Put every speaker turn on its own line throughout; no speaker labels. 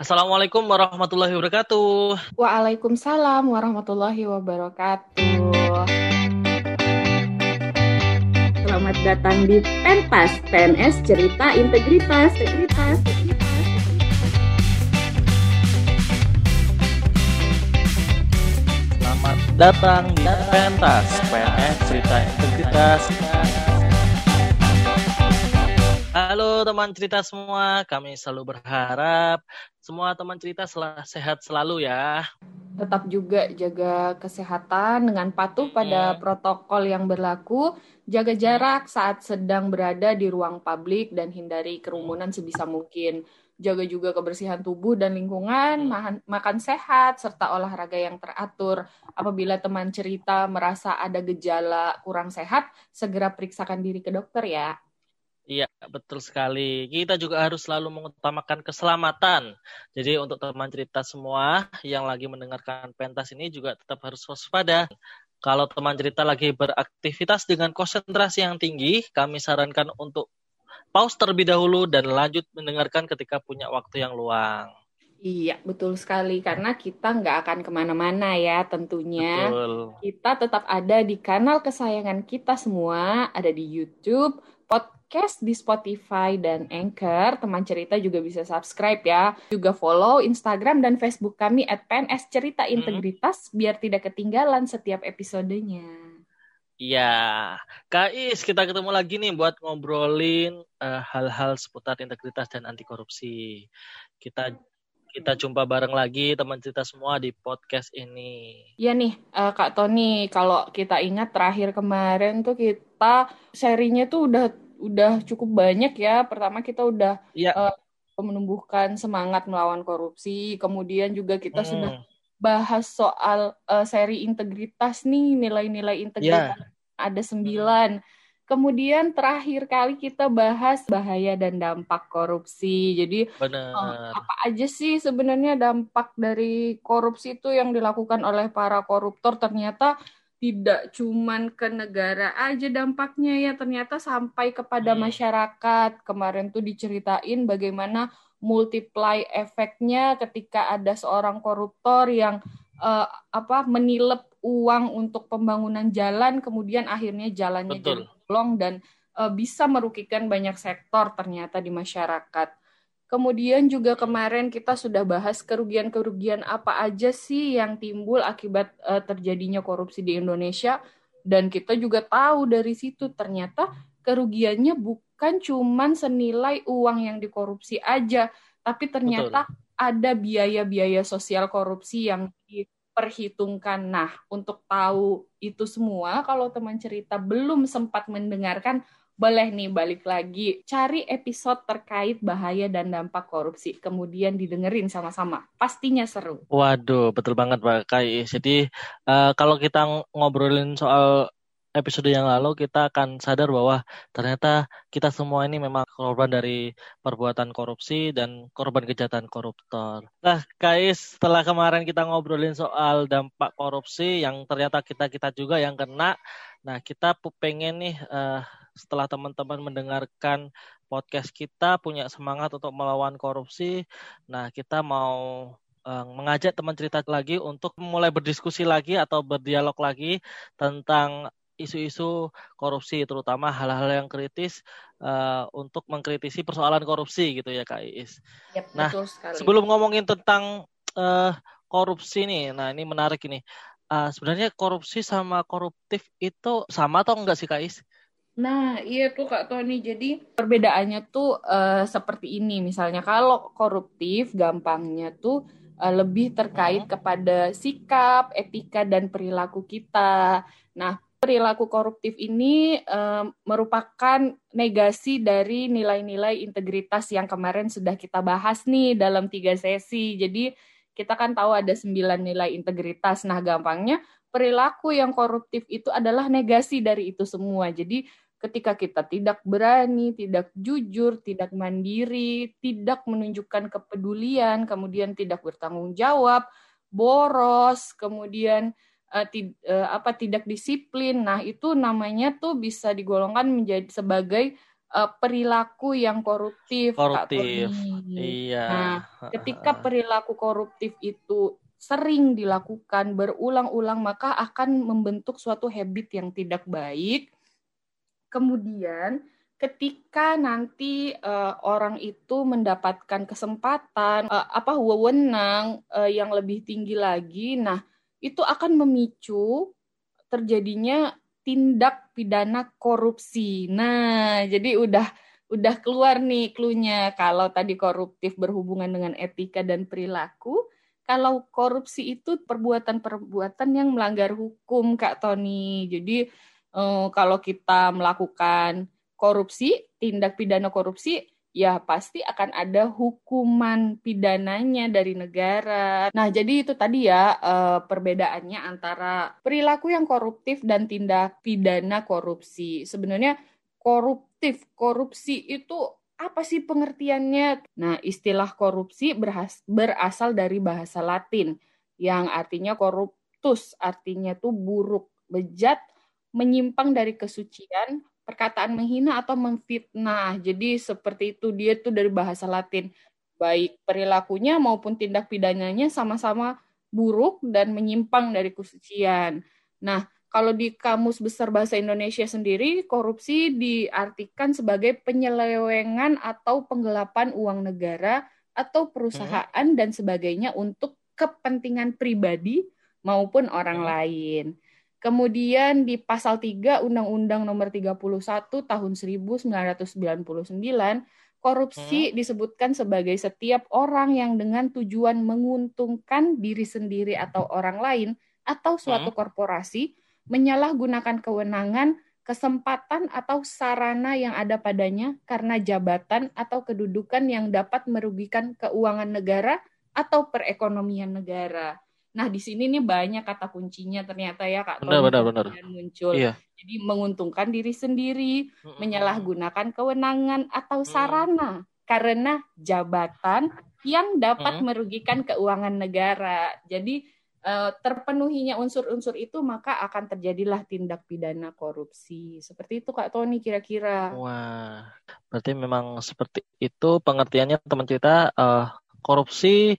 Assalamualaikum warahmatullahi wabarakatuh.
Waalaikumsalam warahmatullahi wabarakatuh.
Selamat datang di Pentas, PNS Cerita Integritas. Integritas.
Selamat datang di Pentas PNS Cerita Integritas. Halo teman cerita semua, kami selalu berharap semua teman cerita sel sehat selalu ya.
Tetap juga jaga kesehatan dengan patuh pada protokol yang berlaku, jaga jarak saat sedang berada di ruang publik dan hindari kerumunan sebisa mungkin. Jaga juga kebersihan tubuh dan lingkungan, makan, makan sehat, serta olahraga yang teratur. Apabila teman cerita merasa ada gejala kurang sehat, segera periksakan diri ke dokter ya.
Iya, betul sekali. Kita juga harus selalu mengutamakan keselamatan. Jadi untuk teman cerita semua yang lagi mendengarkan pentas ini juga tetap harus waspada. Kalau teman cerita lagi beraktivitas dengan konsentrasi yang tinggi, kami sarankan untuk pause terlebih dahulu dan lanjut mendengarkan ketika punya waktu yang luang.
Iya, betul sekali. Karena kita nggak akan ke mana-mana ya tentunya.
Betul.
Kita tetap ada di kanal kesayangan kita semua, ada di YouTube, podcast di Spotify dan Anchor. Teman cerita juga bisa subscribe ya. Juga follow Instagram dan Facebook kami at PNS Cerita Integritas biar tidak ketinggalan setiap episodenya.
Iya, Kak Is, kita ketemu lagi nih buat ngobrolin eh, hal-hal seputar integritas dan anti korupsi. Kita kita jumpa bareng lagi teman cerita semua di podcast ini.
Iya nih, eh, Kak Tony, kalau kita ingat terakhir kemarin tuh kita serinya tuh udah udah cukup banyak ya. Pertama kita udah
Iya.
eh, menumbuhkan semangat melawan korupsi, kemudian juga kita
Hmm.
sudah bahas soal eh, seri integritas nih, nilai-nilai integritas ada sembilan. Kemudian terakhir kali kita bahas bahaya dan dampak korupsi. Jadi
Benar.
eh, apa aja sih sebenarnya dampak dari korupsi itu yang dilakukan oleh para koruptor ternyata tidak cuman ke negara aja dampaknya ya ternyata sampai kepada
Hmm.
masyarakat. Kemarin tuh diceritain bagaimana multiply efeknya ketika ada seorang koruptor yang eh, apa menilep uang untuk pembangunan jalan kemudian akhirnya jalannya
Betul.
jadi bolong dan eh, bisa merugikan banyak sektor ternyata di masyarakat. Kemudian juga kemarin kita sudah bahas kerugian-kerugian apa aja sih yang timbul akibat eh, terjadinya korupsi di Indonesia dan kita juga tahu dari situ ternyata kerugiannya bukan cuman senilai uang yang dikorupsi aja, tapi ternyata ada biaya-biaya sosial korupsi yang diperhitungkan. Nah, untuk tahu itu semua, kalau teman cerita belum sempat mendengarkan, boleh nih balik lagi cari episode terkait bahaya dan dampak korupsi, kemudian didengerin sama-sama. Pastinya seru.
Waduh, betul banget Pak Kai. Jadi eh, kalau kita ng- ngobrolin soal episode yang lalu, kita akan sadar bahwa ternyata kita semua ini memang korban dari perbuatan korupsi dan korban kejahatan koruptor. Nah, Kais, setelah kemarin kita ngobrolin soal dampak korupsi yang ternyata kita-kita juga yang kena, nah kita pengen nih eh, setelah teman-teman mendengarkan podcast kita punya semangat untuk melawan korupsi, nah kita mau eh, mengajak teman cerita lagi untuk mulai berdiskusi lagi atau berdialog lagi tentang isu-isu korupsi, terutama hal-hal yang kritis eh, untuk mengkritisi persoalan korupsi gitu ya Kak Iis.
Yap,
Nah,
betul sekali.
Sebelum ngomongin tentang eh, korupsi nih, nah ini menarik ini. Eh, sebenarnya korupsi sama koruptif itu sama atau enggak sih Kak Is?
Nah, iya tuh Kak Tony. Jadi perbedaannya tuh eh, seperti ini. Misalnya kalau koruptif gampangnya tuh eh, lebih terkait kepada sikap, etika dan perilaku kita. Nah, perilaku koruptif ini eh, merupakan negasi dari nilai-nilai integritas yang kemarin sudah kita bahas nih dalam tiga sesi. Jadi kita kan tahu ada sembilan nilai integritas. Nah, gampangnya perilaku yang koruptif itu adalah negasi dari itu semua. Jadi ketika kita tidak berani, tidak jujur, tidak mandiri, tidak menunjukkan kepedulian, kemudian tidak bertanggung jawab, boros, kemudian uh, tid, uh, apa tidak disiplin. Nah, itu namanya tuh bisa digolongkan menjadi sebagai uh, perilaku yang koruptif.
Koruptif. Iya.
Nah, ketika perilaku koruptif itu sering dilakukan berulang-ulang maka akan membentuk suatu habit yang tidak baik. Kemudian ketika nanti uh, orang itu mendapatkan kesempatan uh, apa wewenang uh, yang lebih tinggi lagi, nah itu akan memicu terjadinya tindak pidana korupsi. Nah, jadi udah udah keluar nih klunya kalau tadi koruptif berhubungan dengan etika dan perilaku, kalau korupsi itu perbuatan-perbuatan yang melanggar hukum, Kak Tony. Jadi eh, kalau kita melakukan korupsi, tindak pidana korupsi, ya pasti akan ada hukuman pidananya dari negara. Nah, jadi itu tadi ya eh, perbedaannya antara perilaku yang koruptif dan tindak pidana korupsi. Sebenarnya koruptif, korupsi itu apa sih pengertiannya? Nah, istilah korupsi berhas, berasal dari bahasa Latin yang artinya corruptus, artinya tuh buruk, bejat, menyimpang dari kesucian, perkataan menghina atau memfitnah. Jadi seperti itu dia tuh dari bahasa Latin. Baik perilakunya maupun tindak pidananya sama-sama buruk dan menyimpang dari kesucian. Nah, kalau di Kamus Besar Bahasa Indonesia sendiri, korupsi diartikan sebagai penyelewengan atau penggelapan uang negara atau perusahaan hmm. dan sebagainya untuk kepentingan pribadi maupun orang hmm. lain. Kemudian di pasal 3 Undang-Undang Nomor 31 tahun 1999, korupsi hmm. disebutkan sebagai setiap orang yang dengan tujuan menguntungkan diri sendiri atau orang lain atau suatu hmm. korporasi menyalahgunakan kewenangan, kesempatan atau sarana yang ada padanya karena jabatan atau kedudukan yang dapat merugikan keuangan negara atau perekonomian negara. Nah, di sini nih banyak kata kuncinya ternyata ya Kak
benar, benar, benar.
muncul. Iya. Jadi menguntungkan diri sendiri, menyalahgunakan kewenangan atau sarana karena jabatan yang dapat merugikan keuangan negara. Jadi uh, terpenuhinya unsur-unsur itu maka akan terjadilah tindak pidana korupsi. Seperti itu Kak Tony kira-kira.
Wah, berarti memang seperti itu pengertiannya teman kita uh, korupsi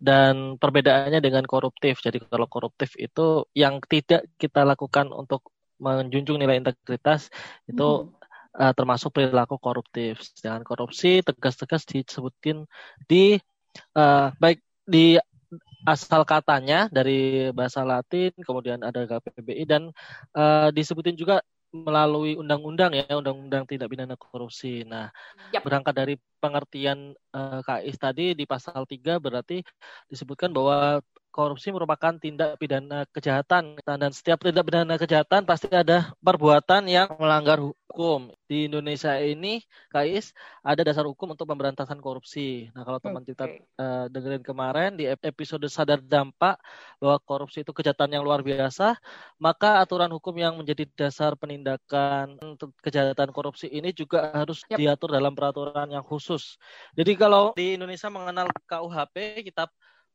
dan perbedaannya dengan koruptif. Jadi kalau koruptif itu yang tidak kita lakukan untuk menjunjung nilai integritas itu hmm. Uh, termasuk perilaku koruptif. Sedangkan korupsi tegas-tegas disebutkan di uh, baik di asal katanya dari bahasa Latin, kemudian ada KPBI dan uh, disebutin juga melalui undang-undang ya, undang-undang tindak pidana korupsi. Nah, yep. berangkat dari pengertian uh, eh, KIS tadi di pasal 3 berarti disebutkan bahwa korupsi merupakan tindak pidana kejahatan dan setiap tindak pidana kejahatan pasti ada perbuatan yang melanggar hukum. Di Indonesia ini, Kais, ada dasar hukum untuk pemberantasan korupsi. Nah, kalau teman okay. kita uh, dengerin kemarin di episode sadar dampak bahwa korupsi itu kejahatan yang luar biasa, maka aturan hukum yang menjadi dasar penindakan kejahatan korupsi ini juga harus yep. diatur dalam peraturan yang khusus. Jadi kalau di Indonesia mengenal KUHP, kitab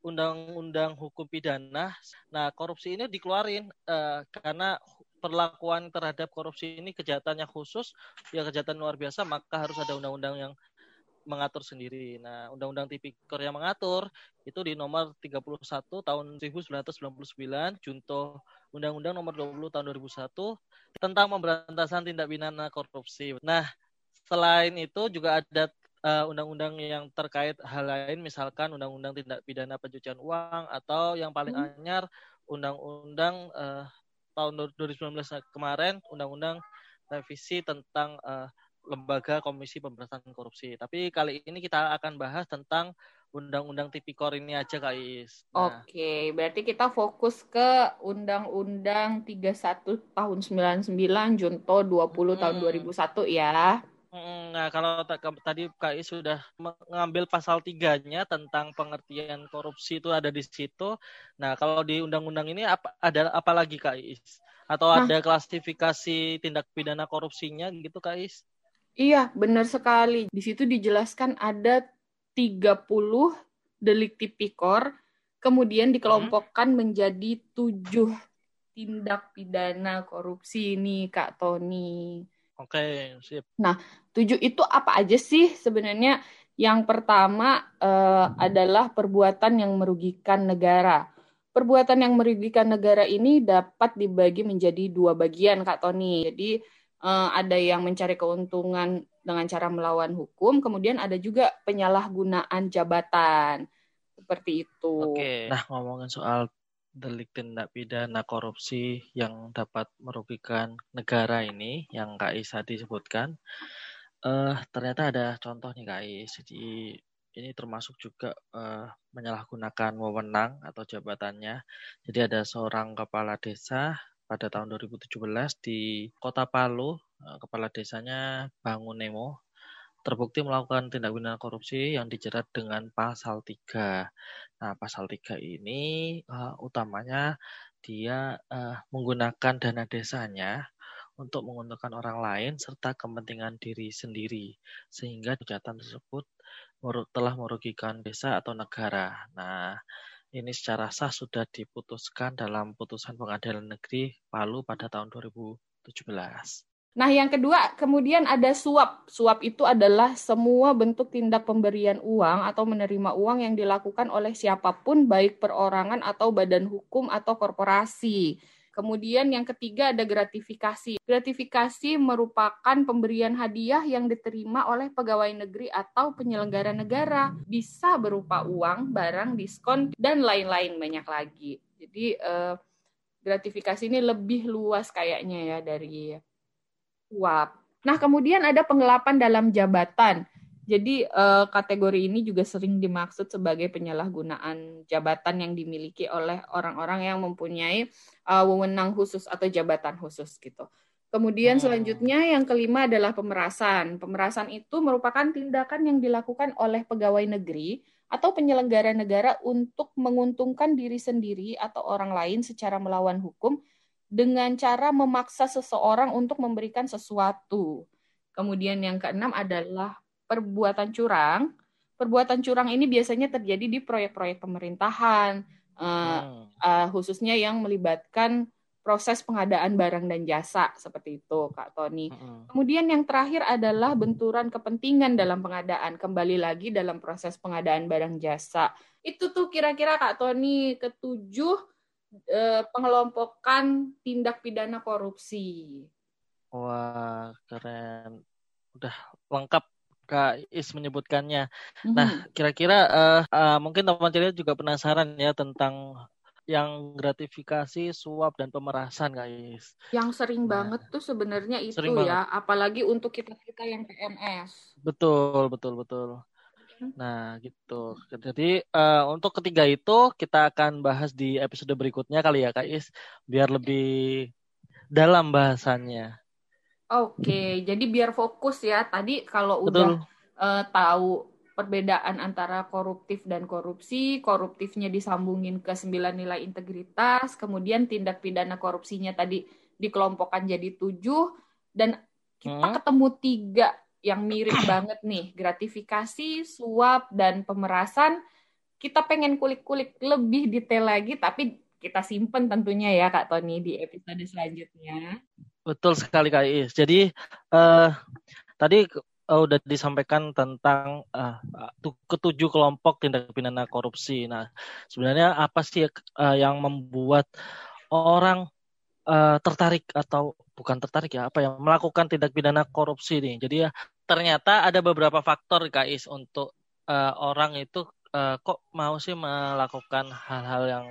undang-undang hukum pidana. Nah, korupsi ini dikeluarin uh, karena perlakuan terhadap korupsi ini kejahatannya khusus, ya kejahatan luar biasa, maka harus ada undang-undang yang mengatur sendiri. Nah, Undang-Undang Tipikor yang mengatur itu di nomor 31 tahun 1999, junto Undang-Undang nomor 20 tahun 2001 tentang pemberantasan tindak pidana korupsi. Nah, selain itu juga ada undang-undang uh, yang terkait hal lain misalkan undang-undang tindak pidana pencucian uang atau yang paling hmm. anyar undang-undang uh, tahun 2019 kemarin undang-undang revisi tentang uh, lembaga komisi pemberantasan korupsi. Tapi kali ini kita akan bahas tentang undang-undang tipikor ini aja Kak Is.
Nah. Oke, berarti kita fokus ke undang-undang 31 tahun 99 Junto 20 hmm. tahun 2001 ya.
Nah, kalau tadi KI sudah mengambil pasal tiganya tentang pengertian korupsi itu ada di situ. Nah, kalau di undang-undang ini apa ada apa lagi KI? Atau nah, ada klasifikasi tindak pidana korupsinya gitu KI?
Iya, benar sekali. Di situ dijelaskan ada 30 delik tipikor, kemudian dikelompokkan hmm. menjadi tujuh tindak pidana korupsi ini Kak Tony.
Oke, sip.
Nah, tujuh itu apa aja sih sebenarnya? Yang pertama uh, adalah perbuatan yang merugikan negara. Perbuatan yang merugikan negara ini dapat dibagi menjadi dua bagian, Kak Tony. Jadi uh, ada yang mencari keuntungan dengan cara melawan hukum, kemudian ada juga penyalahgunaan jabatan. Seperti itu.
Oke. Nah, ngomongin soal delik tindak pidana korupsi yang dapat merugikan negara ini yang Kak Isa disebutkan uh, ternyata ada contoh nih Kak Is. Jadi ini termasuk juga uh, menyalahgunakan wewenang atau jabatannya. Jadi ada seorang kepala desa pada tahun 2017 di Kota Palu, uh, kepala desanya Bangun Nemo terbukti melakukan tindak pidana korupsi yang dijerat dengan pasal 3. Nah, pasal 3 ini uh, utamanya dia uh, menggunakan dana desanya untuk menguntungkan orang lain serta kepentingan diri sendiri sehingga kejahatan tersebut telah merugikan desa atau negara. Nah, ini secara sah sudah diputuskan dalam putusan Pengadilan Negeri Palu pada tahun 2017.
Nah, yang kedua, kemudian ada suap. Suap itu adalah semua bentuk tindak pemberian uang atau menerima uang yang dilakukan oleh siapa pun, baik perorangan atau badan hukum atau korporasi. Kemudian yang ketiga ada gratifikasi. Gratifikasi merupakan pemberian hadiah yang diterima oleh pegawai negeri atau penyelenggara negara. Bisa berupa uang, barang, diskon, dan lain-lain banyak lagi. Jadi eh, gratifikasi ini lebih luas kayaknya ya dari suap. Nah, kemudian ada penggelapan dalam jabatan. Jadi uh, kategori ini juga sering dimaksud sebagai penyalahgunaan jabatan yang dimiliki oleh orang-orang yang mempunyai uh, wewenang khusus atau jabatan khusus gitu. Kemudian hmm. selanjutnya yang kelima adalah pemerasan. Pemerasan itu merupakan tindakan yang dilakukan oleh pegawai negeri atau penyelenggara negara untuk menguntungkan diri sendiri atau orang lain secara melawan hukum dengan cara memaksa seseorang untuk memberikan sesuatu. Kemudian yang keenam adalah perbuatan curang. Perbuatan curang ini biasanya terjadi di proyek-proyek pemerintahan, uh, uh, khususnya yang melibatkan proses pengadaan barang dan jasa seperti itu, Kak Tony. Hmm. Kemudian yang terakhir adalah benturan kepentingan dalam pengadaan. Kembali lagi dalam proses pengadaan barang jasa. Itu tuh kira-kira Kak Tony ketujuh eh, pengelompokan tindak pidana korupsi.
Wah, keren. Udah lengkap Kak Is menyebutkannya. Mm-hmm. Nah, kira-kira uh, uh, mungkin teman teman juga penasaran ya tentang yang gratifikasi, suap dan pemerasan, guys.
Yang sering nah, banget tuh sebenarnya itu ya, banget. apalagi untuk kita-kita yang PNS.
Betul, betul, betul. Nah, gitu. Jadi uh, untuk ketiga itu kita akan bahas di episode berikutnya kali ya, Kak Is, biar lebih dalam bahasannya.
Oke, jadi biar fokus ya. Tadi kalau udah uh, tahu perbedaan antara koruptif dan korupsi, koruptifnya disambungin ke sembilan nilai integritas, kemudian tindak pidana korupsinya tadi dikelompokkan jadi tujuh, dan kita hmm? ketemu tiga yang mirip banget nih, gratifikasi, suap, dan pemerasan. Kita pengen kulik-kulik lebih detail lagi, tapi kita simpen tentunya ya Kak Tony di episode selanjutnya.
Betul sekali Kak Is. Jadi uh, tadi uh, udah disampaikan tentang uh, ketujuh kelompok tindak pidana korupsi. Nah, sebenarnya apa sih uh, yang membuat orang uh, tertarik atau bukan tertarik ya apa yang melakukan tindak pidana korupsi nih. Jadi ya ternyata ada beberapa faktor guys untuk uh, orang itu uh, kok mau sih melakukan hal-hal yang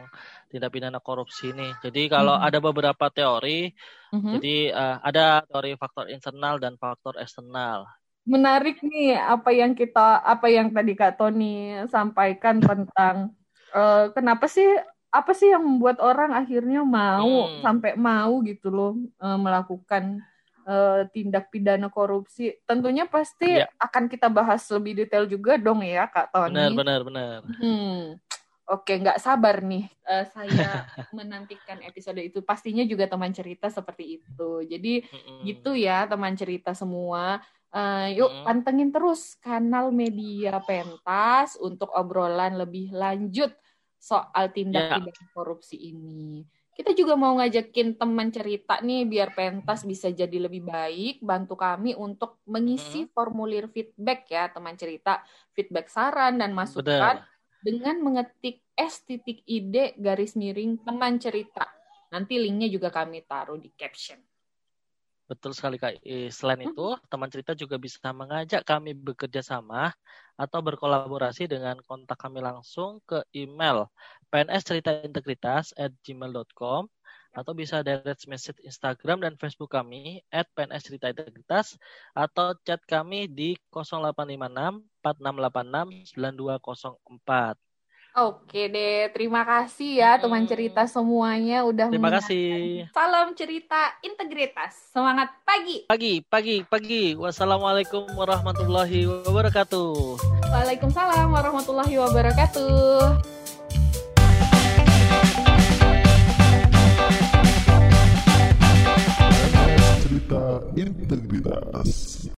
tindak pidana korupsi ini. Jadi kalau hmm. ada beberapa teori, hmm. jadi uh, ada teori faktor internal dan faktor eksternal.
Menarik nih apa yang kita apa yang tadi Kak Tony sampaikan tentang uh, kenapa sih apa sih yang membuat orang akhirnya mau hmm. sampai mau gitu loh uh, melakukan uh, tindak pidana korupsi. Tentunya pasti ya. akan kita bahas lebih detail juga dong ya Kak Tony.
Benar benar benar.
Hmm. Oke, nggak sabar nih uh, saya menantikan episode itu. Pastinya juga teman cerita seperti itu. Jadi mm-hmm. gitu ya teman cerita semua. Uh, yuk mm-hmm. pantengin terus kanal media pentas untuk obrolan lebih lanjut soal tindak ya. pidana korupsi ini. kita juga mau ngajakin teman cerita nih biar pentas bisa jadi lebih baik, bantu kami untuk mengisi hmm. formulir feedback ya teman cerita, feedback saran dan masukan Betul. dengan mengetik S titik ide garis miring teman cerita. Nanti linknya juga kami taruh di caption.
Betul sekali Kak. Selain hmm. itu, teman cerita juga bisa mengajak kami bekerja sama atau berkolaborasi dengan kontak kami langsung ke email pnsceritaintegritas@gmail.com atau bisa direct message Instagram dan Facebook kami at PNS Cerita Integritas atau chat kami di 0856 4686 9204.
Oke deh, terima kasih ya teman cerita semuanya udah
Terima kasih.
Salam cerita integritas. Semangat pagi.
Pagi, pagi, pagi. Wassalamualaikum warahmatullahi wabarakatuh.
Waalaikumsalam warahmatullahi wabarakatuh.
Cerita integritas.